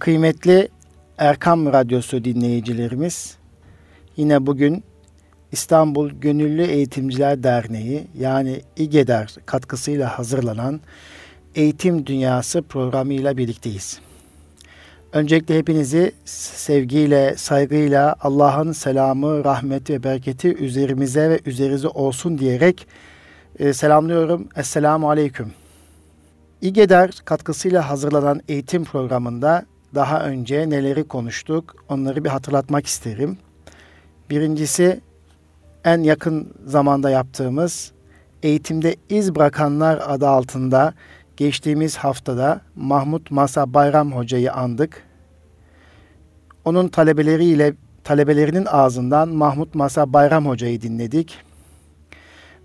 Kıymetli Erkam Radyosu dinleyicilerimiz, yine bugün İstanbul Gönüllü Eğitimciler Derneği yani İGEDER katkısıyla hazırlanan Eğitim Dünyası programıyla birlikteyiz. Öncelikle hepinizi sevgiyle, saygıyla Allah'ın selamı, rahmeti ve bereketi üzerimize ve üzerinize olsun diyerek e, selamlıyorum. Esselamu Aleyküm. İGEDER katkısıyla hazırlanan eğitim programında daha önce neleri konuştuk onları bir hatırlatmak isterim. Birincisi en yakın zamanda yaptığımız eğitimde iz bırakanlar adı altında geçtiğimiz haftada Mahmut Masa Bayram Hoca'yı andık. Onun talebeleriyle talebelerinin ağzından Mahmut Masa Bayram Hoca'yı dinledik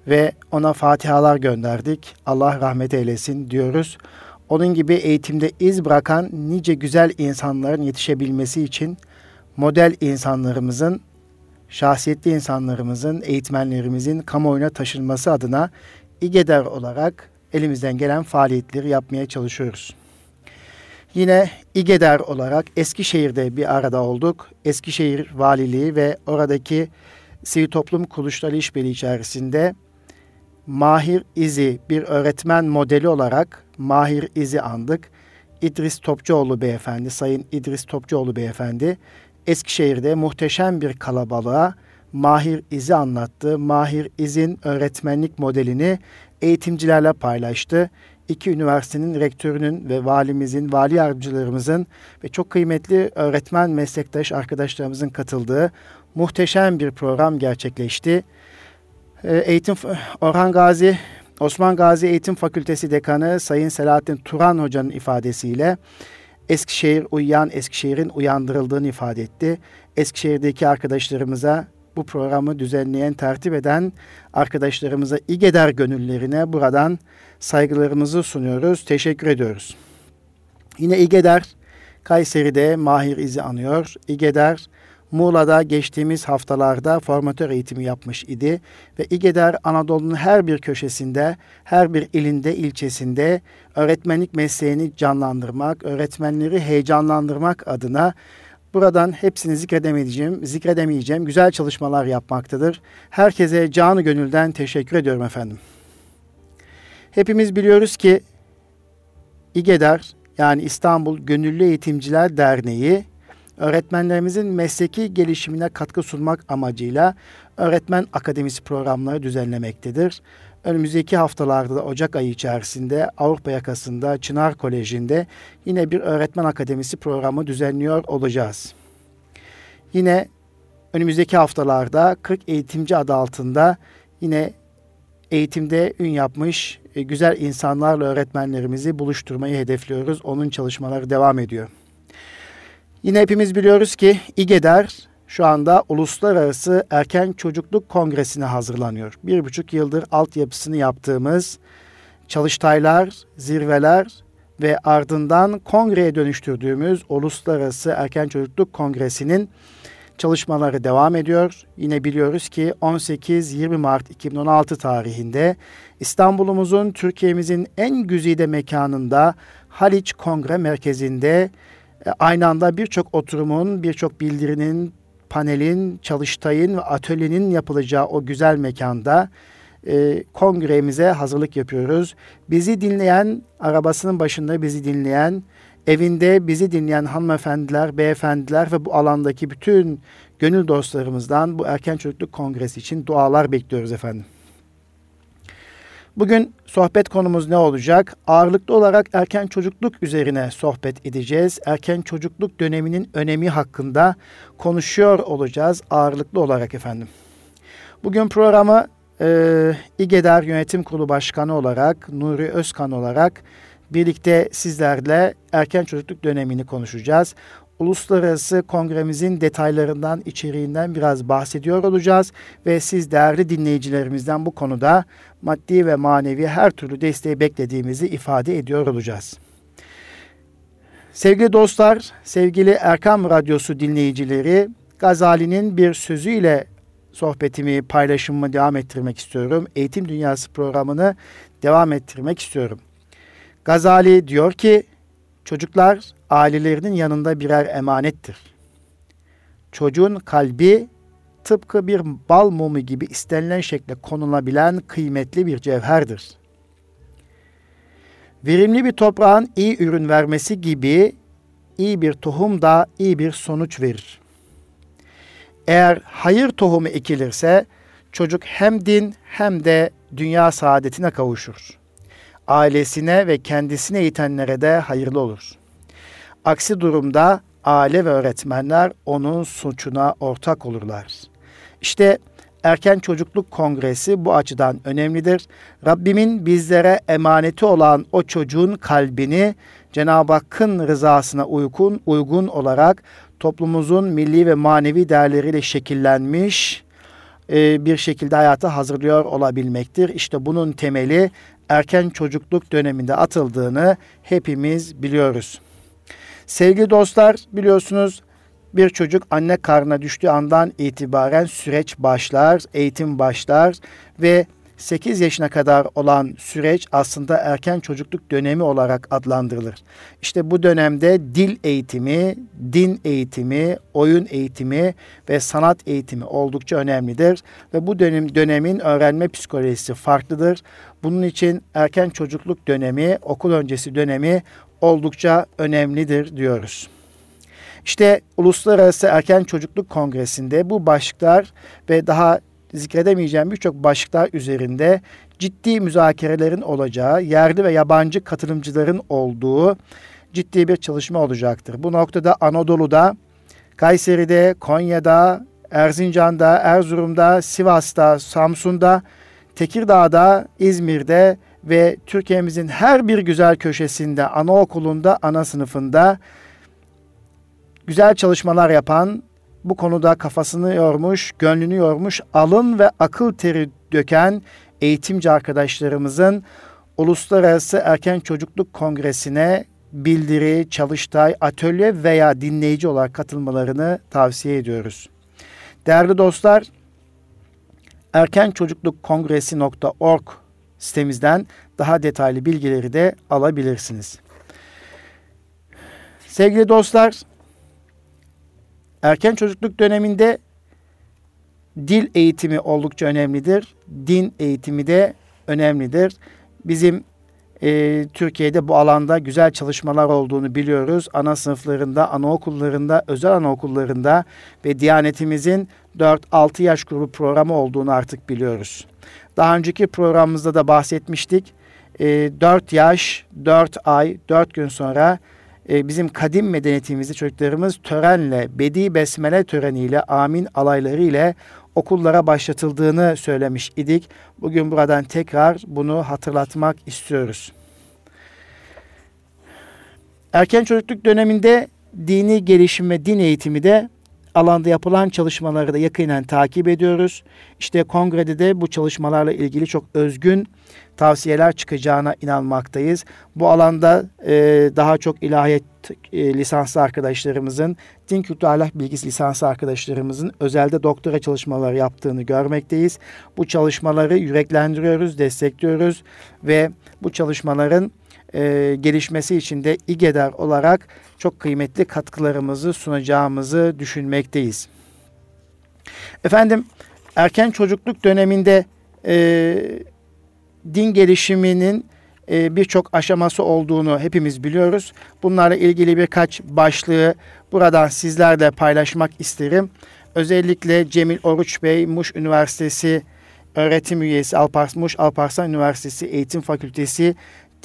ve ona fatihalar gönderdik. Allah rahmet eylesin diyoruz. Onun gibi eğitimde iz bırakan nice güzel insanların yetişebilmesi için model insanlarımızın, şahsiyetli insanlarımızın, eğitmenlerimizin kamuoyuna taşınması adına İGEDER olarak elimizden gelen faaliyetleri yapmaya çalışıyoruz. Yine İGEDER olarak Eskişehir'de bir arada olduk. Eskişehir Valiliği ve oradaki sivil toplum kuruluşları işbirliği içerisinde Mahir İzi bir öğretmen modeli olarak Mahir İzi andık. İdris Topçuoğlu beyefendi, Sayın İdris Topçuoğlu beyefendi Eskişehir'de muhteşem bir kalabalığa Mahir İzi anlattı. Mahir İz'in öğretmenlik modelini eğitimcilerle paylaştı. İki üniversitenin rektörünün ve valimizin, vali yardımcılarımızın ve çok kıymetli öğretmen meslektaş arkadaşlarımızın katıldığı muhteşem bir program gerçekleşti. Ee, eğitim Orhan Gazi Osman Gazi Eğitim Fakültesi Dekanı Sayın Selahattin Turan Hoca'nın ifadesiyle Eskişehir uyuyan Eskişehir'in uyandırıldığını ifade etti. Eskişehir'deki arkadaşlarımıza bu programı düzenleyen, tertip eden arkadaşlarımıza İGEDER gönüllerine buradan saygılarımızı sunuyoruz. Teşekkür ediyoruz. Yine İGEDER Kayseri'de Mahir İzi anıyor. İGEDER Muğla'da geçtiğimiz haftalarda formatör eğitimi yapmış idi ve İGEDER Anadolu'nun her bir köşesinde, her bir ilinde, ilçesinde öğretmenlik mesleğini canlandırmak, öğretmenleri heyecanlandırmak adına buradan hepsini zikredemeyeceğim, zikredemeyeceğim güzel çalışmalar yapmaktadır. Herkese canı gönülden teşekkür ediyorum efendim. Hepimiz biliyoruz ki İGEDER yani İstanbul Gönüllü Eğitimciler Derneği öğretmenlerimizin mesleki gelişimine katkı sunmak amacıyla öğretmen akademisi programları düzenlemektedir. Önümüzdeki haftalarda da Ocak ayı içerisinde Avrupa yakasında Çınar Koleji'nde yine bir öğretmen akademisi programı düzenliyor olacağız. Yine önümüzdeki haftalarda 40 eğitimci adı altında yine eğitimde ün yapmış e, güzel insanlarla öğretmenlerimizi buluşturmayı hedefliyoruz. Onun çalışmaları devam ediyor. Yine hepimiz biliyoruz ki İGEDER şu anda Uluslararası Erken Çocukluk Kongresi'ne hazırlanıyor. Bir buçuk yıldır altyapısını yaptığımız çalıştaylar, zirveler ve ardından kongreye dönüştürdüğümüz Uluslararası Erken Çocukluk Kongresi'nin çalışmaları devam ediyor. Yine biliyoruz ki 18-20 Mart 2016 tarihinde İstanbul'umuzun Türkiye'mizin en güzide mekanında Haliç Kongre Merkezi'nde aynı anda birçok oturumun, birçok bildirinin, panelin, çalıştayın ve atölyenin yapılacağı o güzel mekanda e, kongremize hazırlık yapıyoruz. Bizi dinleyen, arabasının başında bizi dinleyen, evinde bizi dinleyen hanımefendiler, beyefendiler ve bu alandaki bütün gönül dostlarımızdan bu erken çocukluk kongresi için dualar bekliyoruz efendim. Bugün sohbet konumuz ne olacak? Ağırlıklı olarak erken çocukluk üzerine sohbet edeceğiz. Erken çocukluk döneminin önemi hakkında konuşuyor olacağız ağırlıklı olarak efendim. Bugün programı e, İGEDER Yönetim Kurulu Başkanı olarak, Nuri Özkan olarak birlikte sizlerle erken çocukluk dönemini konuşacağız uluslararası kongremizin detaylarından, içeriğinden biraz bahsediyor olacağız ve siz değerli dinleyicilerimizden bu konuda maddi ve manevi her türlü desteği beklediğimizi ifade ediyor olacağız. Sevgili dostlar, sevgili Erkam Radyosu dinleyicileri, Gazali'nin bir sözüyle sohbetimi, paylaşımımı devam ettirmek istiyorum. Eğitim Dünyası programını devam ettirmek istiyorum. Gazali diyor ki, Çocuklar ailelerinin yanında birer emanettir. Çocuğun kalbi tıpkı bir bal mumu gibi istenilen şekle konulabilen kıymetli bir cevherdir. Verimli bir toprağın iyi ürün vermesi gibi iyi bir tohum da iyi bir sonuç verir. Eğer hayır tohumu ekilirse çocuk hem din hem de dünya saadetine kavuşur. Ailesine ve kendisine itenlere de hayırlı olur. Aksi durumda aile ve öğretmenler onun suçuna ortak olurlar. İşte Erken Çocukluk Kongresi bu açıdan önemlidir. Rabbimin bizlere emaneti olan o çocuğun kalbini Cenab-ı Hakk'ın rızasına uygun, uygun olarak toplumumuzun milli ve manevi değerleriyle şekillenmiş e, bir şekilde hayata hazırlıyor olabilmektir. İşte bunun temeli erken çocukluk döneminde atıldığını hepimiz biliyoruz. Sevgili dostlar biliyorsunuz bir çocuk anne karnına düştüğü andan itibaren süreç başlar, eğitim başlar ve 8 yaşına kadar olan süreç aslında erken çocukluk dönemi olarak adlandırılır. İşte bu dönemde dil eğitimi, din eğitimi, oyun eğitimi ve sanat eğitimi oldukça önemlidir ve bu dönem dönemin öğrenme psikolojisi farklıdır. Bunun için erken çocukluk dönemi, okul öncesi dönemi oldukça önemlidir diyoruz. İşte Uluslararası Erken Çocukluk Kongresi'nde bu başlıklar ve daha zikredemeyeceğim birçok başlıklar üzerinde ciddi müzakerelerin olacağı, yerli ve yabancı katılımcıların olduğu ciddi bir çalışma olacaktır. Bu noktada Anadolu'da, Kayseri'de, Konya'da, Erzincan'da, Erzurum'da, Sivas'ta, Samsun'da, Tekirdağ'da, İzmir'de ve Türkiye'mizin her bir güzel köşesinde, anaokulunda, ana sınıfında güzel çalışmalar yapan, bu konuda kafasını yormuş, gönlünü yormuş, alın ve akıl teri döken eğitimci arkadaşlarımızın Uluslararası Erken Çocukluk Kongresi'ne bildiri, çalıştay, atölye veya dinleyici olarak katılmalarını tavsiye ediyoruz. Değerli dostlar, erkençocuklukkongresi.org sitemizden daha detaylı bilgileri de alabilirsiniz. Sevgili dostlar, Erken çocukluk döneminde dil eğitimi oldukça önemlidir. Din eğitimi de önemlidir. Bizim e, Türkiye'de bu alanda güzel çalışmalar olduğunu biliyoruz. Ana sınıflarında, anaokullarında, özel anaokullarında ve Diyanetimizin 4-6 yaş grubu programı olduğunu artık biliyoruz. Daha önceki programımızda da bahsetmiştik. E, 4 yaş, 4 ay, 4 gün sonra e, bizim kadim medeniyetimizde çocuklarımız törenle, bedi besmele töreniyle, amin alayları ile okullara başlatıldığını söylemiş idik. Bugün buradan tekrar bunu hatırlatmak istiyoruz. Erken çocukluk döneminde dini gelişim ve din eğitimi de alanda yapılan çalışmaları da yakinen takip ediyoruz. İşte kongrede de bu çalışmalarla ilgili çok özgün tavsiyeler çıkacağına inanmaktayız. Bu alanda e, daha çok ilahiyat e, lisanslı arkadaşlarımızın, din kültürü ahlak bilgisi lisanslı arkadaşlarımızın özelde doktora çalışmaları yaptığını görmekteyiz. Bu çalışmaları yüreklendiriyoruz, destekliyoruz ve bu çalışmaların e, gelişmesi için de İGEDER olarak çok kıymetli katkılarımızı sunacağımızı düşünmekteyiz. Efendim erken çocukluk döneminde e, din gelişiminin e, birçok aşaması olduğunu hepimiz biliyoruz. Bunlarla ilgili birkaç başlığı buradan sizlerle paylaşmak isterim. Özellikle Cemil Oruç Bey, Muş Üniversitesi öğretim üyesi, Alpars, Muş Alparslan Üniversitesi Eğitim Fakültesi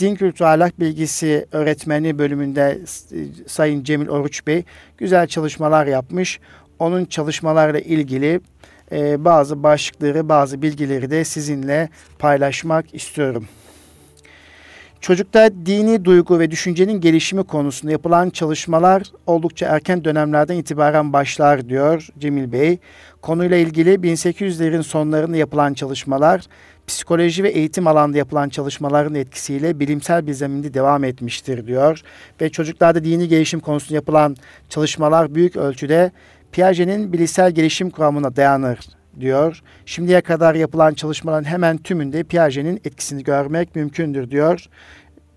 Din Kültürü Ahlak Bilgisi öğretmeni bölümünde e, Sayın Cemil Oruç Bey güzel çalışmalar yapmış. Onun çalışmalarla ilgili e, bazı başlıkları, bazı bilgileri de sizinle paylaşmak istiyorum. Çocukta dini duygu ve düşüncenin gelişimi konusunda yapılan çalışmalar oldukça erken dönemlerden itibaren başlar diyor Cemil Bey. Konuyla ilgili 1800'lerin sonlarında yapılan çalışmalar psikoloji ve eğitim alanda yapılan çalışmaların etkisiyle bilimsel bir zeminde devam etmiştir diyor. Ve çocuklarda dini gelişim konusunda yapılan çalışmalar büyük ölçüde Piaget'in bilişsel gelişim kuramına dayanır diyor. Şimdiye kadar yapılan çalışmaların hemen tümünde Piaget'in etkisini görmek mümkündür diyor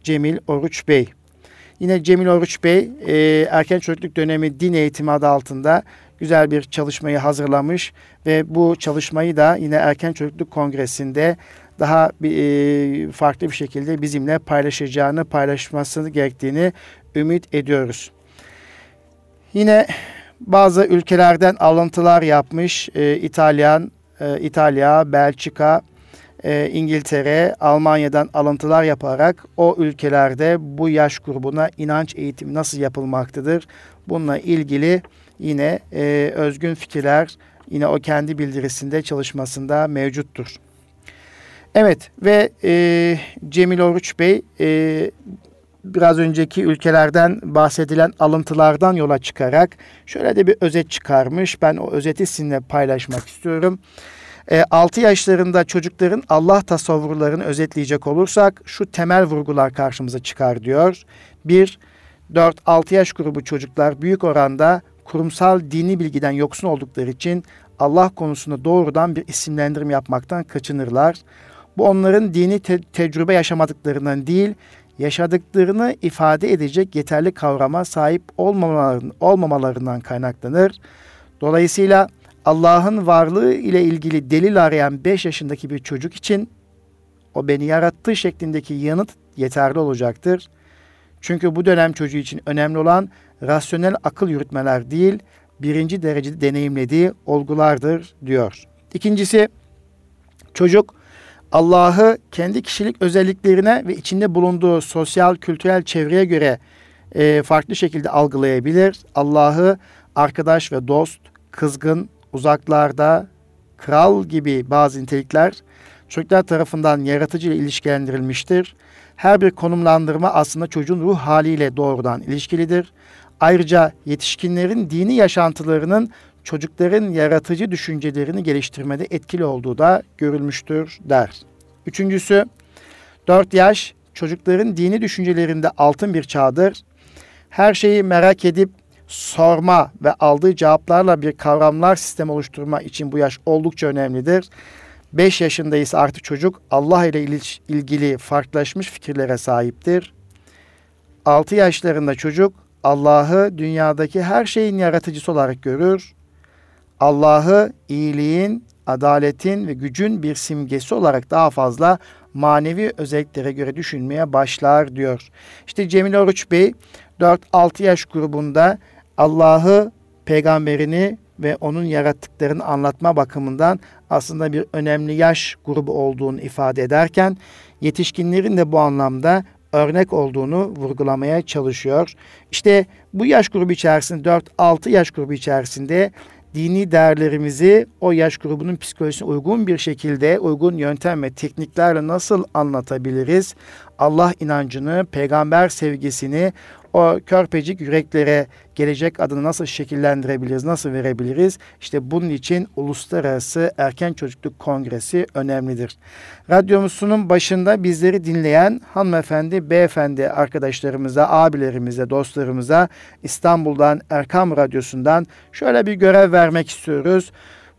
Cemil Oruç Bey. Yine Cemil Oruç Bey e, erken çocukluk dönemi din eğitimi adı altında güzel bir çalışmayı hazırlamış ve bu çalışmayı da yine erken çocukluk kongresinde daha e, farklı bir şekilde bizimle paylaşacağını, paylaşmasını gerektiğini ümit ediyoruz. Yine bazı ülkelerden alıntılar yapmış e, İtalyan, e, İtalya, Belçika, e, İngiltere, Almanya'dan alıntılar yaparak o ülkelerde bu yaş grubuna inanç eğitimi nasıl yapılmaktadır? Bununla ilgili yine e, özgün fikirler yine o kendi bildirisinde çalışmasında mevcuttur. Evet ve e, Cemil Oruç Bey e, biraz önceki ülkelerden bahsedilen alıntılardan yola çıkarak şöyle de bir özet çıkarmış. Ben o özeti sizinle paylaşmak istiyorum. E, 6 yaşlarında çocukların Allah tasavvurlarını özetleyecek olursak şu temel vurgular karşımıza çıkar diyor. 1. 4-6 yaş grubu çocuklar büyük oranda kurumsal dini bilgiden yoksun oldukları için Allah konusunda doğrudan bir isimlendirim yapmaktan kaçınırlar. Bu onların dini te- tecrübe yaşamadıklarından değil, yaşadıklarını ifade edecek yeterli kavrama sahip olmamalarından, kaynaklanır. Dolayısıyla Allah'ın varlığı ile ilgili delil arayan 5 yaşındaki bir çocuk için o beni yarattığı şeklindeki yanıt yeterli olacaktır. Çünkü bu dönem çocuğu için önemli olan rasyonel akıl yürütmeler değil, birinci derecede deneyimlediği olgulardır diyor. İkincisi, çocuk Allah'ı kendi kişilik özelliklerine ve içinde bulunduğu sosyal kültürel çevreye göre e, farklı şekilde algılayabilir. Allah'ı arkadaş ve dost, kızgın, uzaklarda, kral gibi bazı nitelikler çocuklar tarafından yaratıcı ile ilişkilendirilmiştir. Her bir konumlandırma aslında çocuğun ruh haliyle doğrudan ilişkilidir. Ayrıca yetişkinlerin dini yaşantılarının çocukların yaratıcı düşüncelerini geliştirmede etkili olduğu da görülmüştür der. Üçüncüsü 4 yaş çocukların dini düşüncelerinde altın bir çağdır. Her şeyi merak edip sorma ve aldığı cevaplarla bir kavramlar sistemi oluşturma için bu yaş oldukça önemlidir. 5 yaşında ise artık çocuk Allah ile ilgili farklılaşmış fikirlere sahiptir. 6 yaşlarında çocuk Allah'ı dünyadaki her şeyin yaratıcısı olarak görür. Allah'ı iyiliğin, adaletin ve gücün bir simgesi olarak daha fazla manevi özelliklere göre düşünmeye başlar diyor. İşte Cemil Oruç Bey 4-6 yaş grubunda Allah'ı, peygamberini ve onun yarattıklarını anlatma bakımından aslında bir önemli yaş grubu olduğunu ifade ederken yetişkinlerin de bu anlamda örnek olduğunu vurgulamaya çalışıyor. İşte bu yaş grubu içerisinde 4-6 yaş grubu içerisinde dini değerlerimizi o yaş grubunun psikolojisine uygun bir şekilde uygun yöntem ve tekniklerle nasıl anlatabiliriz? Allah inancını, peygamber sevgisini o körpecik yüreklere gelecek adını nasıl şekillendirebiliriz, nasıl verebiliriz? İşte bunun için Uluslararası Erken Çocukluk Kongresi önemlidir. Radyomuzun başında bizleri dinleyen hanımefendi, beyefendi arkadaşlarımıza, abilerimize, dostlarımıza İstanbul'dan Erkam Radyosu'ndan şöyle bir görev vermek istiyoruz.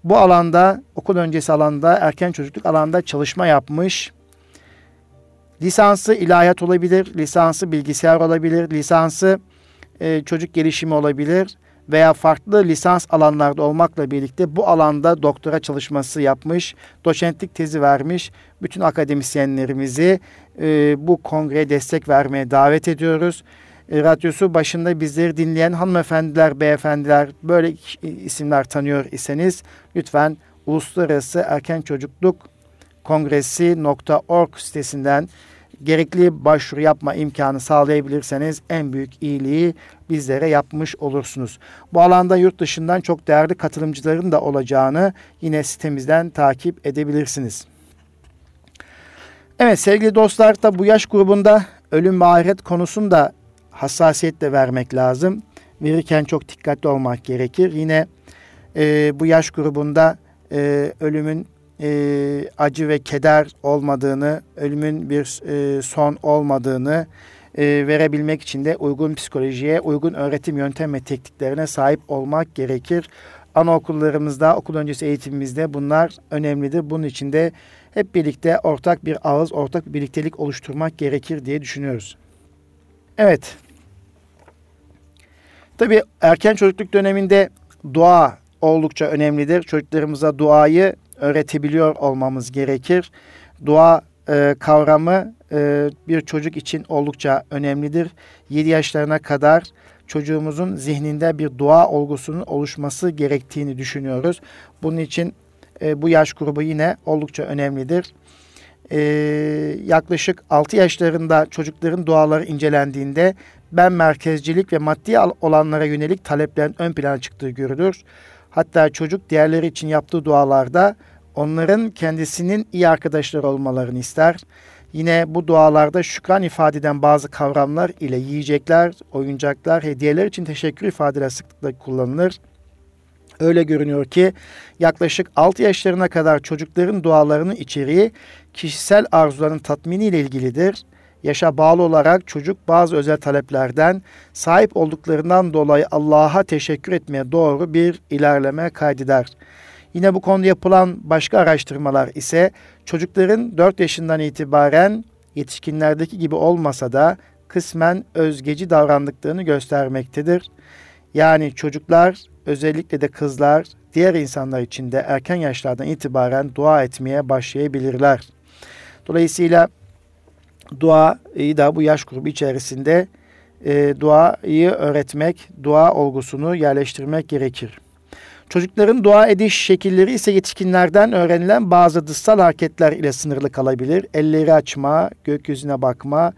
Bu alanda, okul öncesi alanda, erken çocukluk alanda çalışma yapmış, Lisansı ilahiyat olabilir, lisansı bilgisayar olabilir, lisansı e, çocuk gelişimi olabilir veya farklı lisans alanlarda olmakla birlikte bu alanda doktora çalışması yapmış, doçentlik tezi vermiş bütün akademisyenlerimizi e, bu kongreye destek vermeye davet ediyoruz. E, radyosu başında bizleri dinleyen hanımefendiler, beyefendiler böyle isimler tanıyor iseniz lütfen Uluslararası Erken Çocukluk kongresi.org sitesinden gerekli başvuru yapma imkanı sağlayabilirseniz en büyük iyiliği bizlere yapmış olursunuz. Bu alanda yurt dışından çok değerli katılımcıların da olacağını yine sitemizden takip edebilirsiniz. Evet sevgili dostlar da bu yaş grubunda ölüm ve ahiret konusunda hassasiyetle vermek lazım. Verirken çok dikkatli olmak gerekir. Yine e, bu yaş grubunda e, ölümün e, acı ve keder olmadığını, ölümün bir e, son olmadığını e, verebilmek için de uygun psikolojiye, uygun öğretim yöntem ve tekniklerine sahip olmak gerekir. Anaokullarımızda, okul öncesi eğitimimizde bunlar önemlidir. Bunun için de hep birlikte ortak bir ağız, ortak bir birliktelik oluşturmak gerekir diye düşünüyoruz. Evet, Tabii erken çocukluk döneminde dua oldukça önemlidir. Çocuklarımıza duayı öğretebiliyor olmamız gerekir. Dua e, kavramı e, bir çocuk için oldukça önemlidir. 7 yaşlarına kadar çocuğumuzun zihninde bir dua olgusunun oluşması gerektiğini düşünüyoruz. Bunun için e, bu yaş grubu yine oldukça önemlidir. E, yaklaşık 6 yaşlarında çocukların duaları incelendiğinde ben merkezcilik ve maddi olanlara yönelik taleplerin ön plana çıktığı görülür. Hatta çocuk diğerleri için yaptığı dualarda onların kendisinin iyi arkadaşları olmalarını ister. Yine bu dualarda şükran ifade eden bazı kavramlar ile yiyecekler, oyuncaklar, hediyeler için teşekkür ifadeleri sıklıkla kullanılır. Öyle görünüyor ki yaklaşık 6 yaşlarına kadar çocukların dualarının içeriği kişisel arzuların tatmini ile ilgilidir. Yaşa bağlı olarak çocuk bazı özel taleplerden sahip olduklarından dolayı Allah'a teşekkür etmeye doğru bir ilerleme kaydeder. Yine bu konuda yapılan başka araştırmalar ise çocukların 4 yaşından itibaren yetişkinlerdeki gibi olmasa da kısmen özgeci davrandıklarını göstermektedir. Yani çocuklar özellikle de kızlar diğer insanlar için de erken yaşlardan itibaren dua etmeye başlayabilirler. Dolayısıyla duayı da bu yaş grubu içerisinde e, duayı öğretmek, dua olgusunu yerleştirmek gerekir. Çocukların dua ediş şekilleri ise yetişkinlerden öğrenilen bazı dışsal hareketler ile sınırlı kalabilir. Elleri açma, gökyüzüne bakma,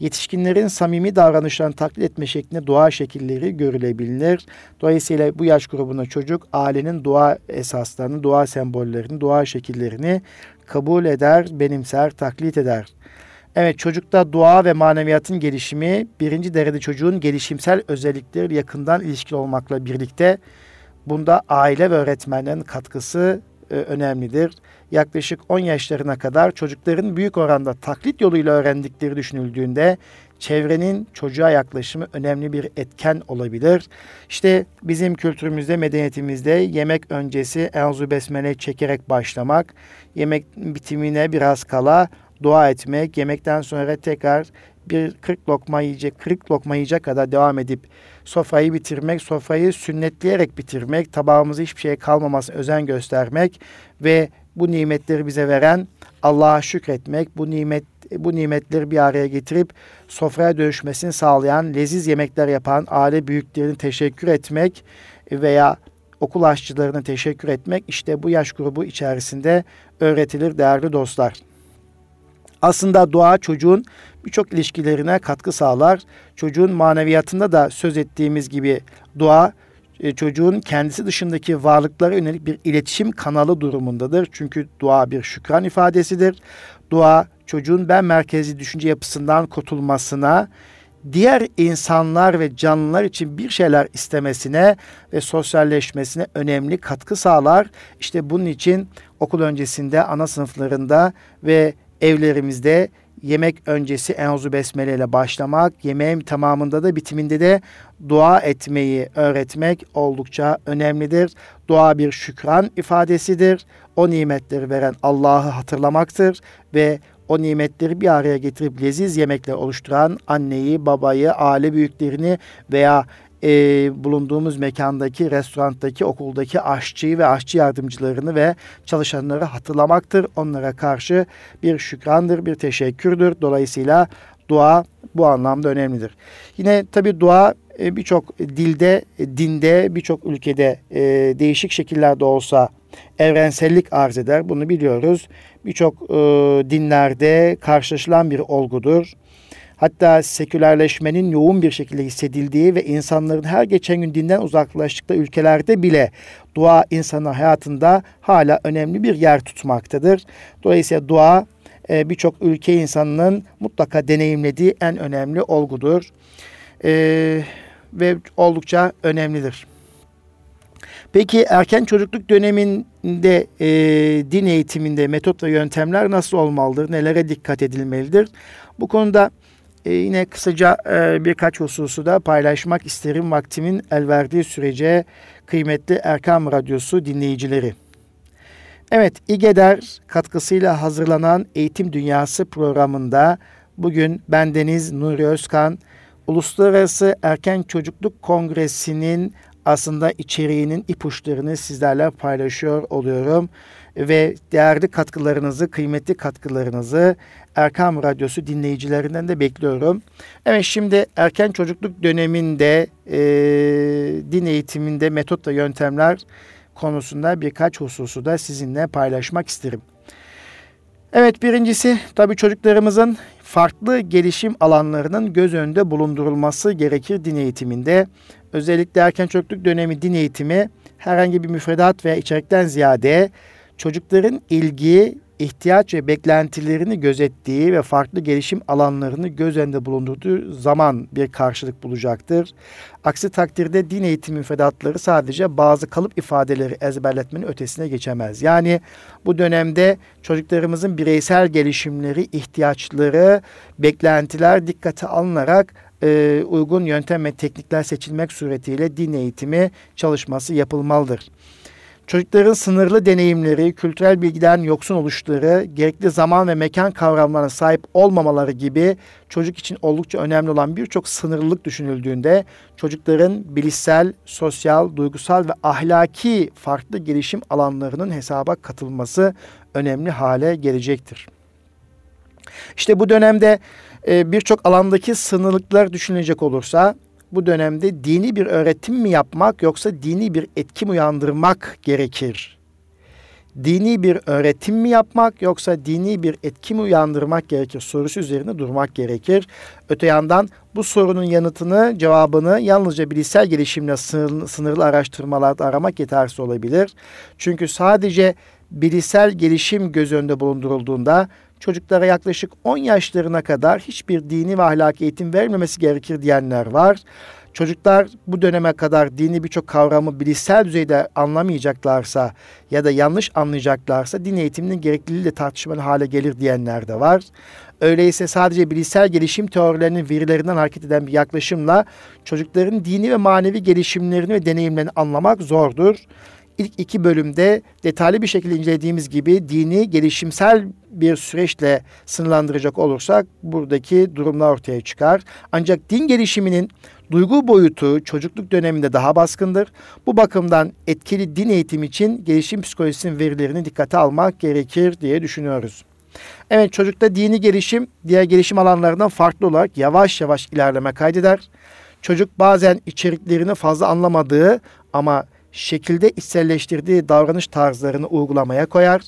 yetişkinlerin samimi davranışlarını taklit etme şeklinde dua şekilleri görülebilir. Dolayısıyla bu yaş grubunda çocuk ailenin dua esaslarını, dua sembollerini, dua şekillerini kabul eder, benimser, taklit eder. Evet çocukta dua ve maneviyatın gelişimi birinci derecede çocuğun gelişimsel özellikleri yakından ilişkili olmakla birlikte bunda aile ve öğretmenlerin katkısı e, önemlidir. Yaklaşık 10 yaşlarına kadar çocukların büyük oranda taklit yoluyla öğrendikleri düşünüldüğünde çevrenin çocuğa yaklaşımı önemli bir etken olabilir. İşte bizim kültürümüzde, medeniyetimizde yemek öncesi enzu besmele çekerek başlamak, yemek bitimine biraz kala dua etmek, yemekten sonra tekrar bir 40 lokma yiyecek, 40 lokma yiyecek kadar devam edip sofrayı bitirmek, sofrayı sünnetleyerek bitirmek, tabağımızda hiçbir şeye kalmaması özen göstermek ve bu nimetleri bize veren Allah'a şükretmek, bu nimet bu nimetleri bir araya getirip sofraya dönüşmesini sağlayan, leziz yemekler yapan aile büyüklerine teşekkür etmek veya okul aşçılarına teşekkür etmek işte bu yaş grubu içerisinde öğretilir değerli dostlar. Aslında dua çocuğun birçok ilişkilerine katkı sağlar. Çocuğun maneviyatında da söz ettiğimiz gibi dua e, çocuğun kendisi dışındaki varlıklara yönelik bir iletişim kanalı durumundadır. Çünkü dua bir şükran ifadesidir. Dua çocuğun ben merkezi düşünce yapısından kurtulmasına, diğer insanlar ve canlılar için bir şeyler istemesine ve sosyalleşmesine önemli katkı sağlar. İşte bunun için okul öncesinde, ana sınıflarında ve evlerimizde yemek öncesi enzu besmele ile başlamak, yemeğin tamamında da bitiminde de dua etmeyi öğretmek oldukça önemlidir. Dua bir şükran ifadesidir. O nimetleri veren Allah'ı hatırlamaktır ve o nimetleri bir araya getirip leziz yemekler oluşturan anneyi, babayı, aile büyüklerini veya e, bulunduğumuz mekandaki, restorandaki, okuldaki aşçıyı ve aşçı yardımcılarını ve çalışanları hatırlamaktır. Onlara karşı bir şükrandır, bir teşekkürdür. Dolayısıyla dua bu anlamda önemlidir. Yine tabi dua e, birçok dilde, dinde, birçok ülkede e, değişik şekillerde olsa evrensellik arz eder. Bunu biliyoruz. Birçok e, dinlerde karşılaşılan bir olgudur hatta sekülerleşmenin yoğun bir şekilde hissedildiği ve insanların her geçen gün dinden uzaklaştıkları ülkelerde bile dua insanın hayatında hala önemli bir yer tutmaktadır. Dolayısıyla dua e, birçok ülke insanının mutlaka deneyimlediği en önemli olgudur. E, ve oldukça önemlidir. Peki erken çocukluk döneminde e, din eğitiminde metot ve yöntemler nasıl olmalıdır? Nelere dikkat edilmelidir? Bu konuda e, yine kısaca e, birkaç hususu da paylaşmak isterim vaktimin el verdiği sürece kıymetli Erkam Radyosu dinleyicileri. Evet, İGEDER katkısıyla hazırlanan Eğitim Dünyası programında bugün bendeniz Nuri Özkan, Uluslararası Erken Çocukluk Kongresi'nin aslında içeriğinin ipuçlarını sizlerle paylaşıyor oluyorum. Ve değerli katkılarınızı, kıymetli katkılarınızı Erkam Radyosu dinleyicilerinden de bekliyorum. Evet şimdi erken çocukluk döneminde e, din eğitiminde metot ve yöntemler konusunda birkaç hususu da sizinle paylaşmak isterim. Evet birincisi tabii çocuklarımızın farklı gelişim alanlarının göz önünde bulundurulması gerekir din eğitiminde. Özellikle erken çocukluk dönemi din eğitimi herhangi bir müfredat veya içerikten ziyade çocukların ilgi, ihtiyaç ve beklentilerini gözettiği ve farklı gelişim alanlarını göz önünde bulundurduğu zaman bir karşılık bulacaktır. Aksi takdirde din eğitimi müfredatları sadece bazı kalıp ifadeleri ezberletmenin ötesine geçemez. Yani bu dönemde çocuklarımızın bireysel gelişimleri, ihtiyaçları, beklentiler dikkate alınarak e, uygun yöntem ve teknikler seçilmek suretiyle din eğitimi çalışması yapılmalıdır. Çocukların sınırlı deneyimleri, kültürel bilgiden yoksun oluşları, gerekli zaman ve mekan kavramlarına sahip olmamaları gibi çocuk için oldukça önemli olan birçok sınırlılık düşünüldüğünde çocukların bilişsel, sosyal, duygusal ve ahlaki farklı gelişim alanlarının hesaba katılması önemli hale gelecektir. İşte bu dönemde e, birçok alandaki sınırlıklar düşünecek olursa bu dönemde dini bir öğretim mi yapmak yoksa dini bir etki uyandırmak gerekir? Dini bir öğretim mi yapmak yoksa dini bir etki uyandırmak gerekir sorusu üzerine durmak gerekir. Öte yandan bu sorunun yanıtını, cevabını yalnızca bilişsel gelişimle sınırlı araştırmalarda aramak yetersiz olabilir. Çünkü sadece bilişsel gelişim göz önünde bulundurulduğunda çocuklara yaklaşık 10 yaşlarına kadar hiçbir dini ve ahlaki eğitim vermemesi gerekir diyenler var. Çocuklar bu döneme kadar dini birçok kavramı bilişsel düzeyde anlamayacaklarsa ya da yanlış anlayacaklarsa din eğitiminin gerekliliği de tartışmalı hale gelir diyenler de var. Öyleyse sadece bilişsel gelişim teorilerinin verilerinden hareket eden bir yaklaşımla çocukların dini ve manevi gelişimlerini ve deneyimlerini anlamak zordur ilk iki bölümde detaylı bir şekilde incelediğimiz gibi dini gelişimsel bir süreçle sınırlandıracak olursak buradaki durumlar ortaya çıkar. Ancak din gelişiminin duygu boyutu çocukluk döneminde daha baskındır. Bu bakımdan etkili din eğitimi için gelişim psikolojisinin verilerini dikkate almak gerekir diye düşünüyoruz. Evet çocukta dini gelişim diğer gelişim alanlarından farklı olarak yavaş yavaş ilerleme kaydeder. Çocuk bazen içeriklerini fazla anlamadığı ama şekilde içselleştirdiği davranış tarzlarını uygulamaya koyar.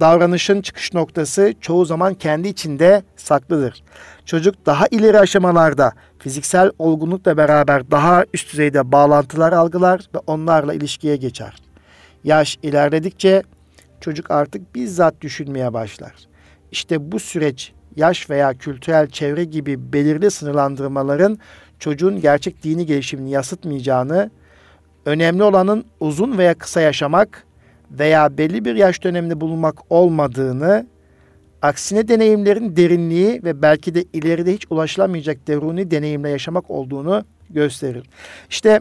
Davranışın çıkış noktası çoğu zaman kendi içinde saklıdır. Çocuk daha ileri aşamalarda fiziksel olgunlukla beraber daha üst düzeyde bağlantılar algılar ve onlarla ilişkiye geçer. Yaş ilerledikçe çocuk artık bizzat düşünmeye başlar. İşte bu süreç yaş veya kültürel çevre gibi belirli sınırlandırmaların çocuğun gerçek dini gelişimini yansıtmayacağını önemli olanın uzun veya kısa yaşamak veya belli bir yaş döneminde bulunmak olmadığını, aksine deneyimlerin derinliği ve belki de ileride hiç ulaşılamayacak deruni deneyimle yaşamak olduğunu gösterir. İşte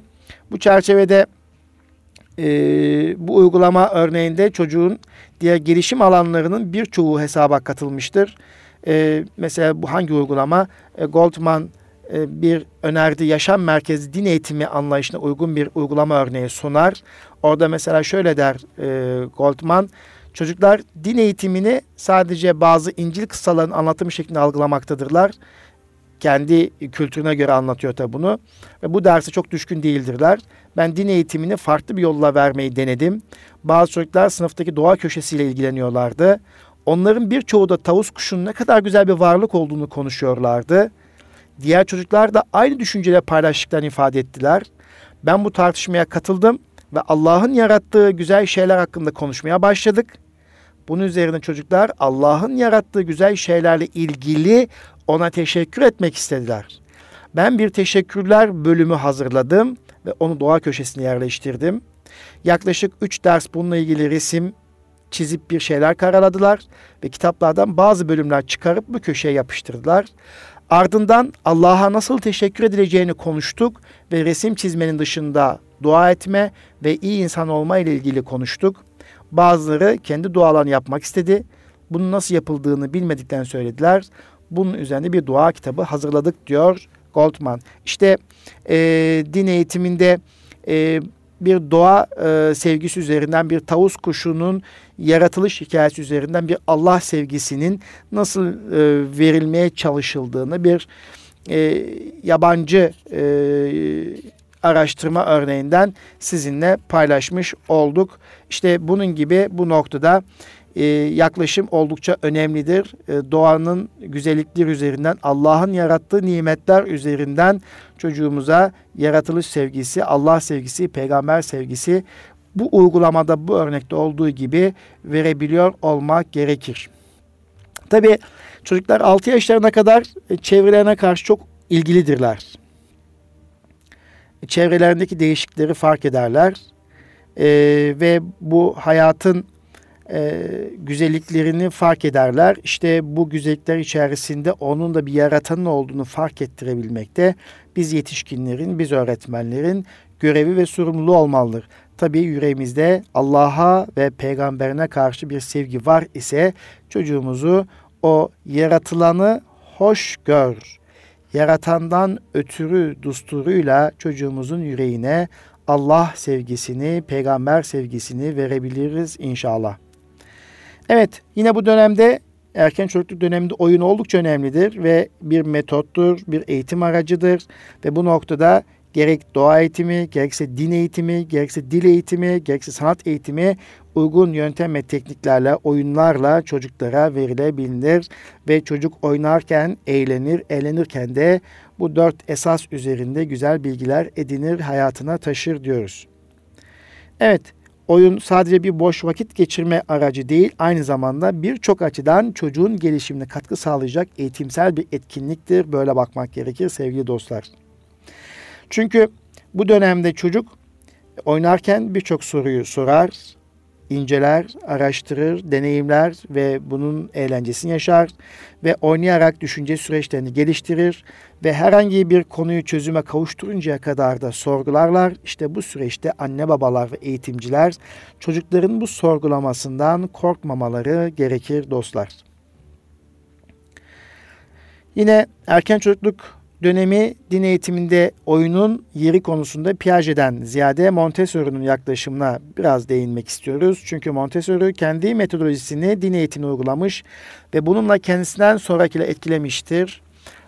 bu çerçevede e, bu uygulama örneğinde çocuğun diğer gelişim alanlarının birçoğu hesaba katılmıştır. E, mesela bu hangi uygulama? E, Goldman bir önerdiği yaşam merkezi din eğitimi anlayışına uygun bir uygulama örneği sunar. Orada mesela şöyle der e, Goldman, çocuklar din eğitimini sadece bazı İncil kıssaların anlatımı şeklinde algılamaktadırlar. Kendi kültürüne göre anlatıyor tabi bunu. Ve bu dersi çok düşkün değildirler. Ben din eğitimini farklı bir yolla vermeyi denedim. Bazı çocuklar sınıftaki doğa köşesiyle ilgileniyorlardı. Onların birçoğu da tavus kuşunun ne kadar güzel bir varlık olduğunu konuşuyorlardı. Diğer çocuklar da aynı düşünceleri paylaştıklarını ifade ettiler. Ben bu tartışmaya katıldım ve Allah'ın yarattığı güzel şeyler hakkında konuşmaya başladık. Bunun üzerine çocuklar Allah'ın yarattığı güzel şeylerle ilgili ona teşekkür etmek istediler. Ben bir teşekkürler bölümü hazırladım ve onu doğa köşesine yerleştirdim. Yaklaşık 3 ders bununla ilgili resim çizip bir şeyler karaladılar ve kitaplardan bazı bölümler çıkarıp bu köşeye yapıştırdılar. Ardından Allah'a nasıl teşekkür edileceğini konuştuk ve resim çizmenin dışında dua etme ve iyi insan olma ile ilgili konuştuk. Bazıları kendi dualarını yapmak istedi. Bunun nasıl yapıldığını bilmediklerini söylediler. Bunun üzerine bir dua kitabı hazırladık diyor Goldman. İşte e, din eğitiminde e, bir doğa e, sevgisi üzerinden bir tavus kuşunun yaratılış hikayesi üzerinden bir Allah sevgisinin nasıl e, verilmeye çalışıldığını bir e, yabancı e, araştırma örneğinden sizinle paylaşmış olduk. İşte bunun gibi bu noktada e, yaklaşım oldukça önemlidir. E, doğanın güzellikleri üzerinden, Allah'ın yarattığı nimetler üzerinden çocuğumuza yaratılış sevgisi, Allah sevgisi, peygamber sevgisi bu uygulamada bu örnekte olduğu gibi verebiliyor olmak gerekir. Tabi çocuklar 6 yaşlarına kadar çevrelerine karşı çok ilgilidirler. Çevrelerindeki değişiklikleri fark ederler. Ee, ve bu hayatın e, güzelliklerini fark ederler. İşte bu güzellikler içerisinde onun da bir yaratanın olduğunu fark ettirebilmekte biz yetişkinlerin, biz öğretmenlerin görevi ve sorumluluğu olmalıdır. Tabii yüreğimizde Allah'a ve peygamberine karşı bir sevgi var ise çocuğumuzu o yaratılanı hoş gör. Yaratandan ötürü dusturuyla çocuğumuzun yüreğine Allah sevgisini, peygamber sevgisini verebiliriz inşallah. Evet yine bu dönemde erken çocukluk döneminde oyun oldukça önemlidir ve bir metottur, bir eğitim aracıdır ve bu noktada gerek doğa eğitimi, gerekse din eğitimi, gerekse dil eğitimi, gerekse sanat eğitimi uygun yöntem ve tekniklerle, oyunlarla çocuklara verilebilir ve çocuk oynarken eğlenir, eğlenirken de bu dört esas üzerinde güzel bilgiler edinir, hayatına taşır diyoruz. Evet, oyun sadece bir boş vakit geçirme aracı değil, aynı zamanda birçok açıdan çocuğun gelişimine katkı sağlayacak eğitimsel bir etkinliktir. Böyle bakmak gerekir sevgili dostlar. Çünkü bu dönemde çocuk oynarken birçok soruyu sorar, inceler, araştırır, deneyimler ve bunun eğlencesini yaşar ve oynayarak düşünce süreçlerini geliştirir ve herhangi bir konuyu çözüme kavuşturuncaya kadar da sorgularlar. İşte bu süreçte anne babalar ve eğitimciler çocukların bu sorgulamasından korkmamaları gerekir dostlar. Yine erken çocukluk dönemi din eğitiminde oyunun yeri konusunda Piaget'den ziyade Montessori'nin yaklaşımına biraz değinmek istiyoruz. Çünkü Montessori kendi metodolojisini din eğitimine uygulamış ve bununla kendisinden sonrakiyle etkilemiştir.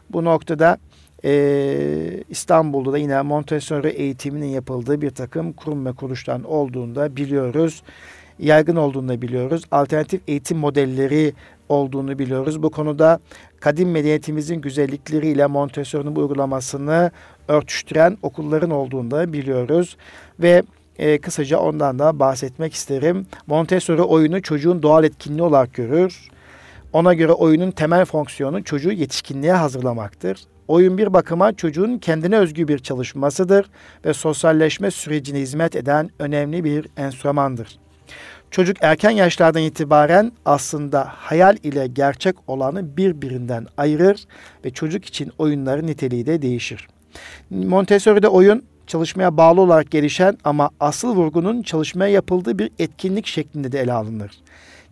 Bu noktada e, İstanbul'da da yine Montessori eğitiminin yapıldığı bir takım kurum ve kuruluşların olduğunu da biliyoruz. Yaygın olduğunu biliyoruz. Alternatif eğitim modelleri olduğunu biliyoruz. Bu konuda kadim medeniyetimizin güzellikleriyle Montessori'nin uygulamasını örtüştüren okulların olduğunu da biliyoruz. Ve e, kısaca ondan da bahsetmek isterim. Montessori oyunu çocuğun doğal etkinliği olarak görür. Ona göre oyunun temel fonksiyonu çocuğu yetişkinliğe hazırlamaktır. Oyun bir bakıma çocuğun kendine özgü bir çalışmasıdır ve sosyalleşme sürecine hizmet eden önemli bir enstrümandır. Çocuk erken yaşlardan itibaren aslında hayal ile gerçek olanı birbirinden ayırır ve çocuk için oyunların niteliği de değişir. Montessori'de oyun çalışmaya bağlı olarak gelişen ama asıl vurgunun çalışmaya yapıldığı bir etkinlik şeklinde de ele alınır.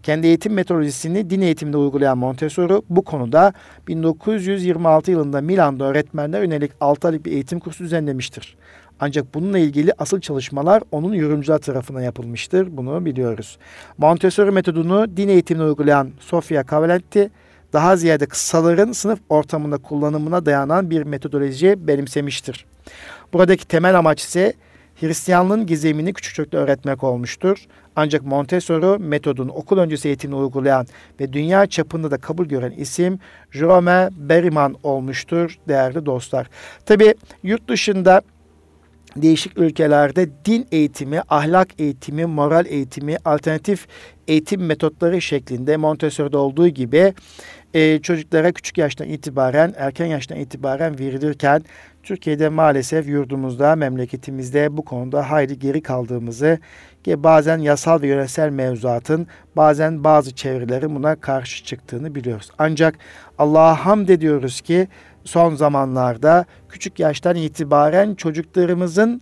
Kendi eğitim metodolojisini din eğitiminde uygulayan Montessori bu konuda 1926 yılında Milan'da öğretmenler yönelik 6 aylık bir eğitim kursu düzenlemiştir. Ancak bununla ilgili asıl çalışmalar onun yorumcular tarafından yapılmıştır. Bunu biliyoruz. Montessori metodunu din eğitimine uygulayan Sofia Cavalletti daha ziyade kıssaların sınıf ortamında kullanımına dayanan bir metodoloji benimsemiştir. Buradaki temel amaç ise Hristiyanlığın gizemini küçük çocuklara öğretmek olmuştur. Ancak Montessori metodunu okul öncesi eğitimini uygulayan ve dünya çapında da kabul gören isim Jerome Berryman olmuştur değerli dostlar. Tabi yurt dışında değişik ülkelerde din eğitimi, ahlak eğitimi, moral eğitimi, alternatif eğitim metotları şeklinde Montessori'de olduğu gibi e, çocuklara küçük yaştan itibaren, erken yaştan itibaren verilirken Türkiye'de maalesef yurdumuzda, memleketimizde bu konuda hayli geri kaldığımızı ki bazen yasal ve yönetsel mevzuatın bazen bazı çevrelerin buna karşı çıktığını biliyoruz. Ancak Allah'a hamd ediyoruz ki son zamanlarda küçük yaştan itibaren çocuklarımızın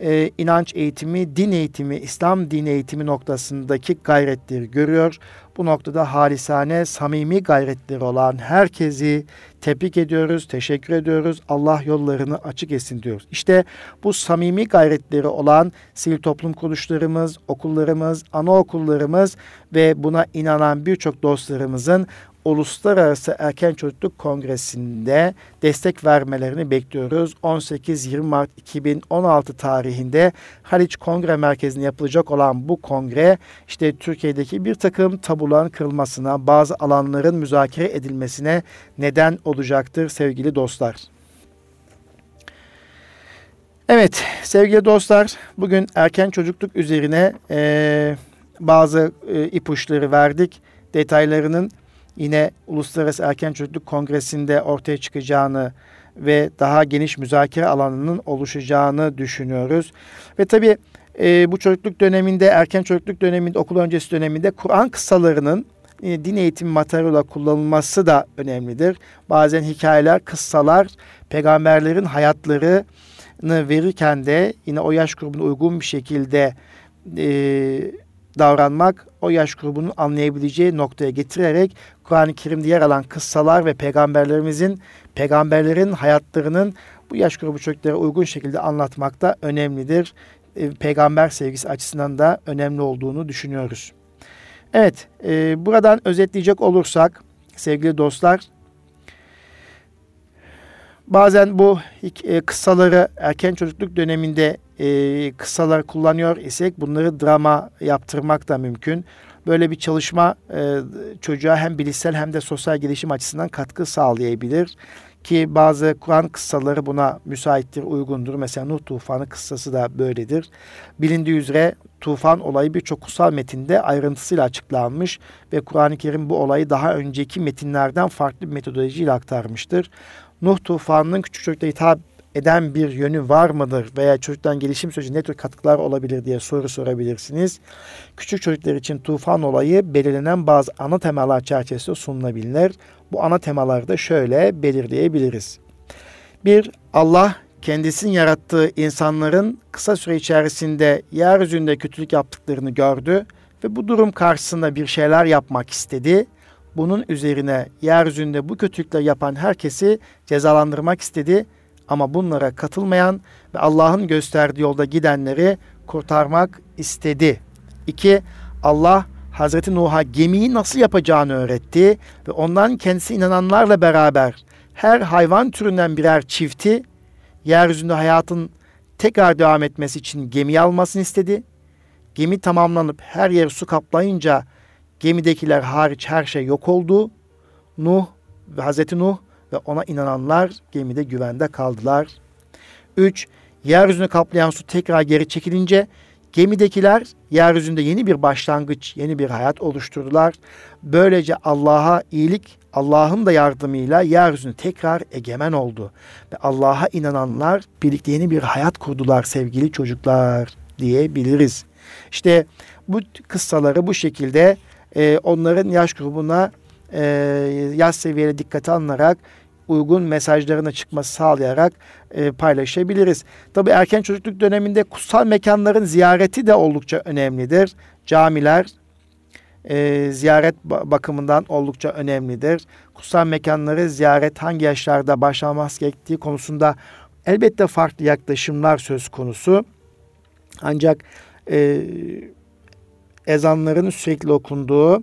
e, inanç eğitimi, din eğitimi, İslam din eğitimi noktasındaki gayretleri görüyor. Bu noktada halisane, samimi gayretleri olan herkesi tebrik ediyoruz, teşekkür ediyoruz. Allah yollarını açık etsin diyoruz. İşte bu samimi gayretleri olan sivil toplum kuruluşlarımız, okullarımız, anaokullarımız ve buna inanan birçok dostlarımızın Uluslararası Erken Çocukluk Kongresi'nde destek vermelerini bekliyoruz. 18-20 Mart 2016 tarihinde Haliç Kongre Merkezi'nde yapılacak olan bu kongre işte Türkiye'deki bir takım tabuların kırılmasına, bazı alanların müzakere edilmesine neden olacaktır sevgili dostlar. Evet sevgili dostlar bugün erken çocukluk üzerine e, bazı e, ipuçları verdik. Detaylarının yine Uluslararası Erken Çocukluk Kongresi'nde ortaya çıkacağını ve daha geniş müzakere alanının oluşacağını düşünüyoruz. Ve tabii e, bu çocukluk döneminde, erken çocukluk döneminde, okul öncesi döneminde Kur'an kıssalarının e, din eğitimi materyali olarak kullanılması da önemlidir. Bazen hikayeler, kıssalar, peygamberlerin hayatlarını verirken de yine o yaş grubuna uygun bir şekilde e, davranmak o yaş grubunun anlayabileceği noktaya getirerek Kur'an-ı Kerim'de yer alan kıssalar ve peygamberlerimizin, peygamberlerin hayatlarının bu yaş grubu çocuklara uygun şekilde anlatmakta önemlidir. E, peygamber sevgisi açısından da önemli olduğunu düşünüyoruz. Evet, e, buradan özetleyecek olursak sevgili dostlar, bazen bu e, kıssaları erken çocukluk döneminde e, kısalar kullanıyor isek bunları drama yaptırmak da mümkün. Böyle bir çalışma e, çocuğa hem bilişsel hem de sosyal gelişim açısından katkı sağlayabilir. Ki bazı Kur'an kıssaları buna müsaittir, uygundur. Mesela Nuh tufanı kıssası da böyledir. Bilindiği üzere tufan olayı birçok kutsal metinde ayrıntısıyla açıklanmış ve Kur'an-ı Kerim bu olayı daha önceki metinlerden farklı bir metodolojiyle aktarmıştır. Nuh tufanının küçük çocuklara hitap eden bir yönü var mıdır veya çocuktan gelişim süreci ne tür katkılar olabilir diye soru sorabilirsiniz. Küçük çocuklar için tufan olayı belirlenen bazı ana temalar çerçevesinde sunulabilir. Bu ana temaları da şöyle belirleyebiliriz. Bir, Allah kendisinin yarattığı insanların kısa süre içerisinde yeryüzünde kötülük yaptıklarını gördü ve bu durum karşısında bir şeyler yapmak istedi. Bunun üzerine yeryüzünde bu kötülükler yapan herkesi cezalandırmak istedi ama bunlara katılmayan ve Allah'ın gösterdiği yolda gidenleri kurtarmak istedi. İki, Allah Hazreti Nuh'a gemiyi nasıl yapacağını öğretti ve ondan kendisi inananlarla beraber her hayvan türünden birer çifti yeryüzünde hayatın tekrar devam etmesi için gemi almasını istedi. Gemi tamamlanıp her yeri su kaplayınca gemidekiler hariç her şey yok oldu. Nuh ve Hazreti Nuh ve ona inananlar gemide güvende kaldılar. 3. Yeryüzünü kaplayan su tekrar geri çekilince gemidekiler yeryüzünde yeni bir başlangıç, yeni bir hayat oluşturdular. Böylece Allah'a iyilik, Allah'ın da yardımıyla yeryüzünde tekrar egemen oldu. Ve Allah'a inananlar birlikte yeni bir hayat kurdular sevgili çocuklar diyebiliriz. İşte bu kıssaları bu şekilde e, onların yaş grubuna e, yaş seviyeli dikkate alınarak uygun mesajlarına çıkması sağlayarak e, paylaşabiliriz. Tabi erken çocukluk döneminde kutsal mekanların ziyareti de oldukça önemlidir. Camiler e, ziyaret bakımından oldukça önemlidir. Kutsal mekanları ziyaret hangi yaşlarda başlanması gerektiği konusunda elbette farklı yaklaşımlar söz konusu. Ancak e, ezanların sürekli okunduğu,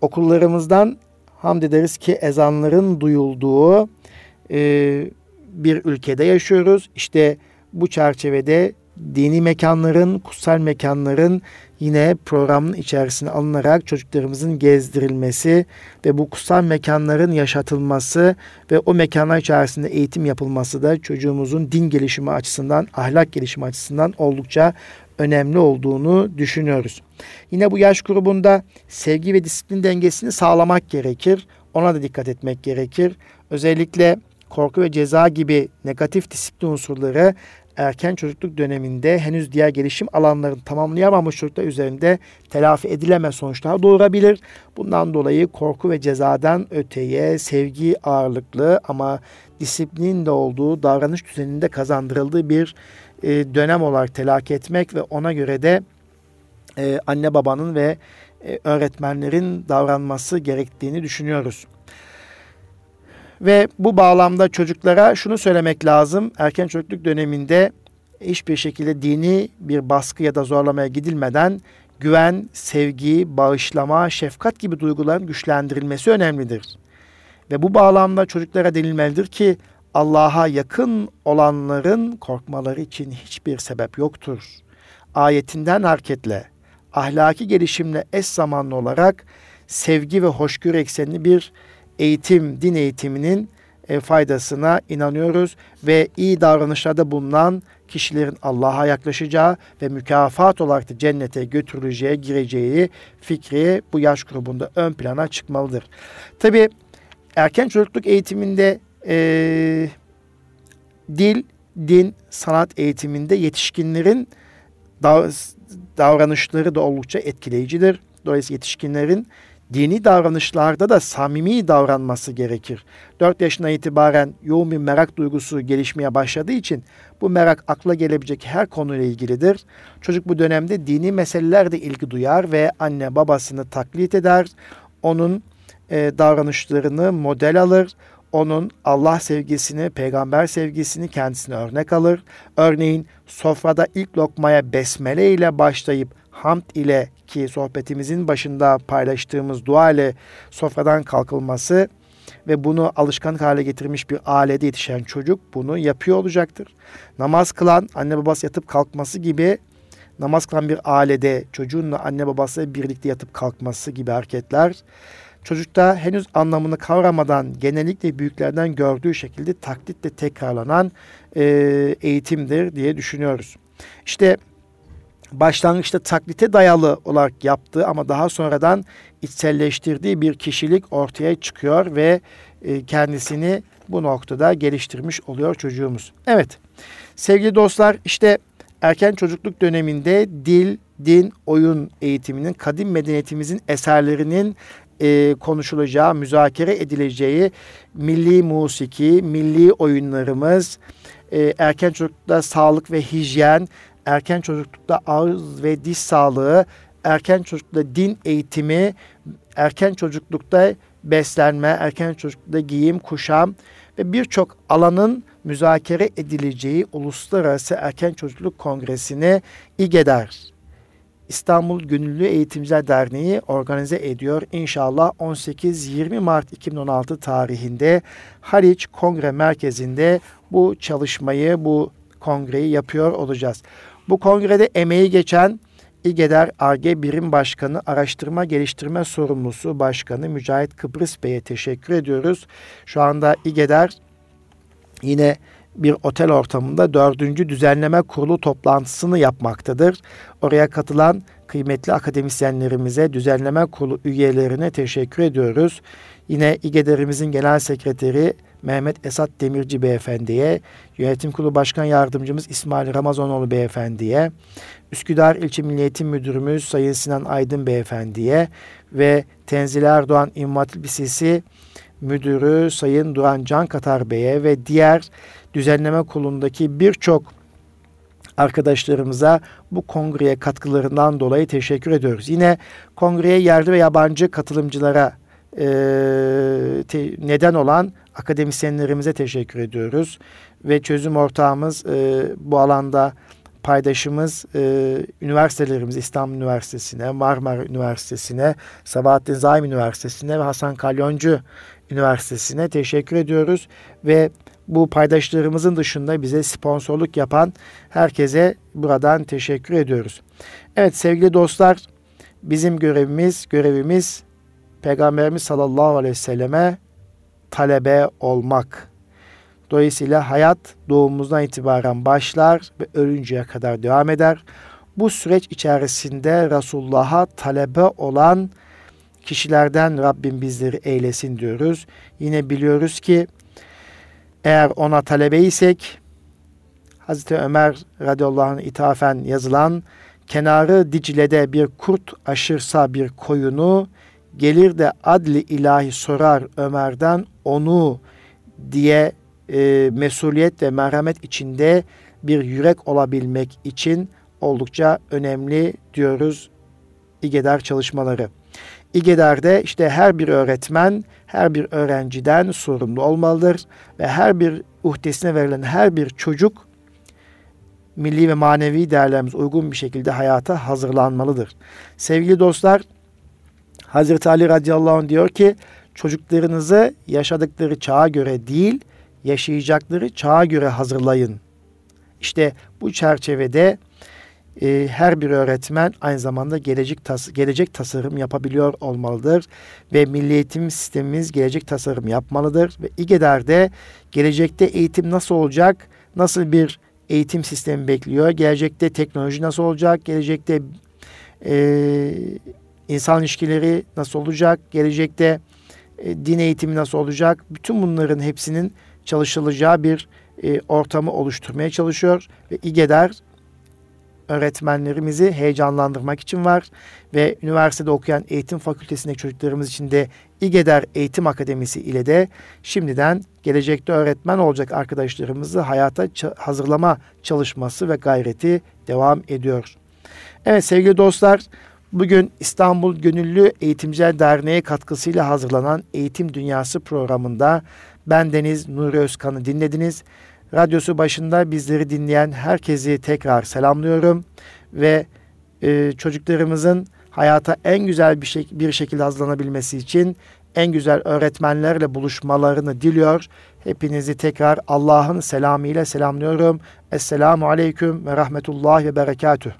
okullarımızdan hamd ederiz ki ezanların duyulduğu e, bir ülkede yaşıyoruz. İşte bu çerçevede dini mekanların, kutsal mekanların yine programın içerisine alınarak çocuklarımızın gezdirilmesi ve bu kutsal mekanların yaşatılması ve o mekanlar içerisinde eğitim yapılması da çocuğumuzun din gelişimi açısından, ahlak gelişimi açısından oldukça önemli olduğunu düşünüyoruz. Yine bu yaş grubunda sevgi ve disiplin dengesini sağlamak gerekir. Ona da dikkat etmek gerekir. Özellikle korku ve ceza gibi negatif disiplin unsurları erken çocukluk döneminde henüz diğer gelişim alanlarını tamamlayamamış çocuklar üzerinde telafi edilemez sonuçlar doğurabilir. Bundan dolayı korku ve cezadan öteye sevgi ağırlıklı ama disiplinin de olduğu davranış düzeninde kazandırıldığı bir e, dönem olarak telakki etmek ve ona göre de e, anne babanın ve e, öğretmenlerin davranması gerektiğini düşünüyoruz. Ve bu bağlamda çocuklara şunu söylemek lazım. Erken çocukluk döneminde hiçbir şekilde dini bir baskı ya da zorlamaya gidilmeden güven, sevgi, bağışlama, şefkat gibi duyguların güçlendirilmesi önemlidir. Ve bu bağlamda çocuklara denilmelidir ki Allah'a yakın olanların korkmaları için hiçbir sebep yoktur. Ayetinden hareketle, ahlaki gelişimle eş zamanlı olarak sevgi ve hoşgörü eksenli bir eğitim, din eğitiminin e, faydasına inanıyoruz ve iyi davranışlarda bulunan kişilerin Allah'a yaklaşacağı ve mükafat olarak da cennete götürüleceği, gireceği fikri bu yaş grubunda ön plana çıkmalıdır. Tabi erken çocukluk eğitiminde e, dil, din, sanat eğitiminde yetişkinlerin davranışları da oldukça etkileyicidir. Dolayısıyla yetişkinlerin dini davranışlarda da samimi davranması gerekir. 4 yaşına itibaren yoğun bir merak duygusu gelişmeye başladığı için bu merak akla gelebilecek her konuyla ilgilidir. Çocuk bu dönemde dini meselelerde ilgi duyar ve anne babasını taklit eder. Onun e, davranışlarını model alır. Onun Allah sevgisini, peygamber sevgisini kendisine örnek alır. Örneğin sofrada ilk lokmaya besmele ile başlayıp hamd ile ki sohbetimizin başında paylaştığımız dua ile sofradan kalkılması ve bunu alışkanlık hale getirmiş bir ailede yetişen çocuk bunu yapıyor olacaktır. Namaz kılan anne babası yatıp kalkması gibi namaz kılan bir ailede çocuğunla anne babası birlikte yatıp kalkması gibi hareketler çocukta henüz anlamını kavramadan genellikle büyüklerden gördüğü şekilde taklitle tekrarlanan e, eğitimdir diye düşünüyoruz. İşte başlangıçta taklite dayalı olarak yaptığı ama daha sonradan içselleştirdiği bir kişilik ortaya çıkıyor ve e, kendisini bu noktada geliştirmiş oluyor çocuğumuz. Evet sevgili dostlar işte erken çocukluk döneminde dil, din, oyun eğitiminin kadim medeniyetimizin eserlerinin e, konuşulacağı, müzakere edileceği milli musiki, milli oyunlarımız, e, erken çocuklukta sağlık ve hijyen, erken çocuklukta ağız ve diş sağlığı, erken çocuklukta din eğitimi, erken çocuklukta beslenme, erken çocuklukta giyim, kuşam ve birçok alanın müzakere edileceği Uluslararası Erken Çocukluk Kongresi'ni İGEDER İstanbul Gönüllü Eğitimciler Derneği organize ediyor. İnşallah 18-20 Mart 2016 tarihinde Haliç Kongre Merkezi'nde bu çalışmayı, bu kongreyi yapıyor olacağız. Bu kongrede emeği geçen İGEDER ARGE Birim Başkanı Araştırma Geliştirme Sorumlusu Başkanı Mücahit Kıbrıs Bey'e teşekkür ediyoruz. Şu anda İGEDER yine bir otel ortamında dördüncü düzenleme kurulu toplantısını yapmaktadır. Oraya katılan kıymetli akademisyenlerimize, düzenleme kurulu üyelerine teşekkür ediyoruz. Yine İGEDER'imizin genel sekreteri Mehmet Esat Demirci Beyefendi'ye, Yönetim Kurulu Başkan Yardımcımız İsmail Ramazanoğlu Beyefendi'ye, Üsküdar İlçe Milli Eğitim Müdürümüz Sayın Sinan Aydın Beyefendi'ye ve Tenzil Erdoğan İmam Lisesi Müdürü Sayın Duran Can Katar Bey'e ve diğer düzenleme kurulundaki birçok arkadaşlarımıza bu kongreye katkılarından dolayı teşekkür ediyoruz. Yine kongreye yerli ve yabancı katılımcılara e, te, neden olan akademisyenlerimize teşekkür ediyoruz. Ve çözüm ortağımız e, bu alanda paydaşımız e, üniversitelerimiz İstanbul Üniversitesi'ne, Marmara Üniversitesi'ne, Sabahattin Zaim Üniversitesi'ne ve Hasan Kalyoncu Üniversitesi'ne teşekkür ediyoruz. Ve bu paydaşlarımızın dışında bize sponsorluk yapan herkese buradan teşekkür ediyoruz. Evet sevgili dostlar bizim görevimiz görevimiz Peygamberimiz sallallahu aleyhi ve selleme talebe olmak. Dolayısıyla hayat doğumumuzdan itibaren başlar ve ölünceye kadar devam eder. Bu süreç içerisinde Resulullah'a talebe olan kişilerden Rabbim bizleri eylesin diyoruz. Yine biliyoruz ki eğer ona talebeysek Hazreti Ömer radıyallahu anh ithafen yazılan kenarı Dicle'de bir kurt aşırsa bir koyunu gelir de adli ilahi sorar Ömer'den onu diye e, mesuliyet ve merhamet içinde bir yürek olabilmek için oldukça önemli diyoruz İGEDER çalışmaları. İGEDER'de işte her bir öğretmen her bir öğrenciden sorumlu olmalıdır ve her bir uhdesine verilen her bir çocuk milli ve manevi değerlerimiz uygun bir şekilde hayata hazırlanmalıdır. Sevgili dostlar, Hazreti Ali radıyallahu anh diyor ki çocuklarınızı yaşadıkları çağa göre değil, yaşayacakları çağa göre hazırlayın. İşte bu çerçevede e, her bir öğretmen aynı zamanda gelecek tas gelecek tasarım yapabiliyor olmalıdır ve milli eğitim sistemimiz gelecek tasarım yapmalıdır ve İGEDER'de gelecekte eğitim nasıl olacak, nasıl bir eğitim sistemi bekliyor, gelecekte teknoloji nasıl olacak, gelecekte e, insan ilişkileri nasıl olacak, gelecekte e, din eğitimi nasıl olacak, bütün bunların hepsinin çalışılacağı bir e, ortamı oluşturmaya çalışıyor ve İGEDER öğretmenlerimizi heyecanlandırmak için var ve üniversitede okuyan eğitim fakültesindeki çocuklarımız için de İGEDER Eğitim Akademisi ile de şimdiden gelecekte öğretmen olacak arkadaşlarımızı hayata hazırlama çalışması ve gayreti devam ediyor. Evet sevgili dostlar bugün İstanbul Gönüllü Eğitimciler Derneği katkısıyla hazırlanan Eğitim Dünyası programında ben Deniz Nuri Özkan'ı dinlediniz. Radyosu başında bizleri dinleyen herkesi tekrar selamlıyorum ve e, çocuklarımızın hayata en güzel bir, şey, bir şekilde hazırlanabilmesi için en güzel öğretmenlerle buluşmalarını diliyor. Hepinizi tekrar Allah'ın selamıyla selamlıyorum. Esselamu Aleyküm ve Rahmetullah ve Berekatüh.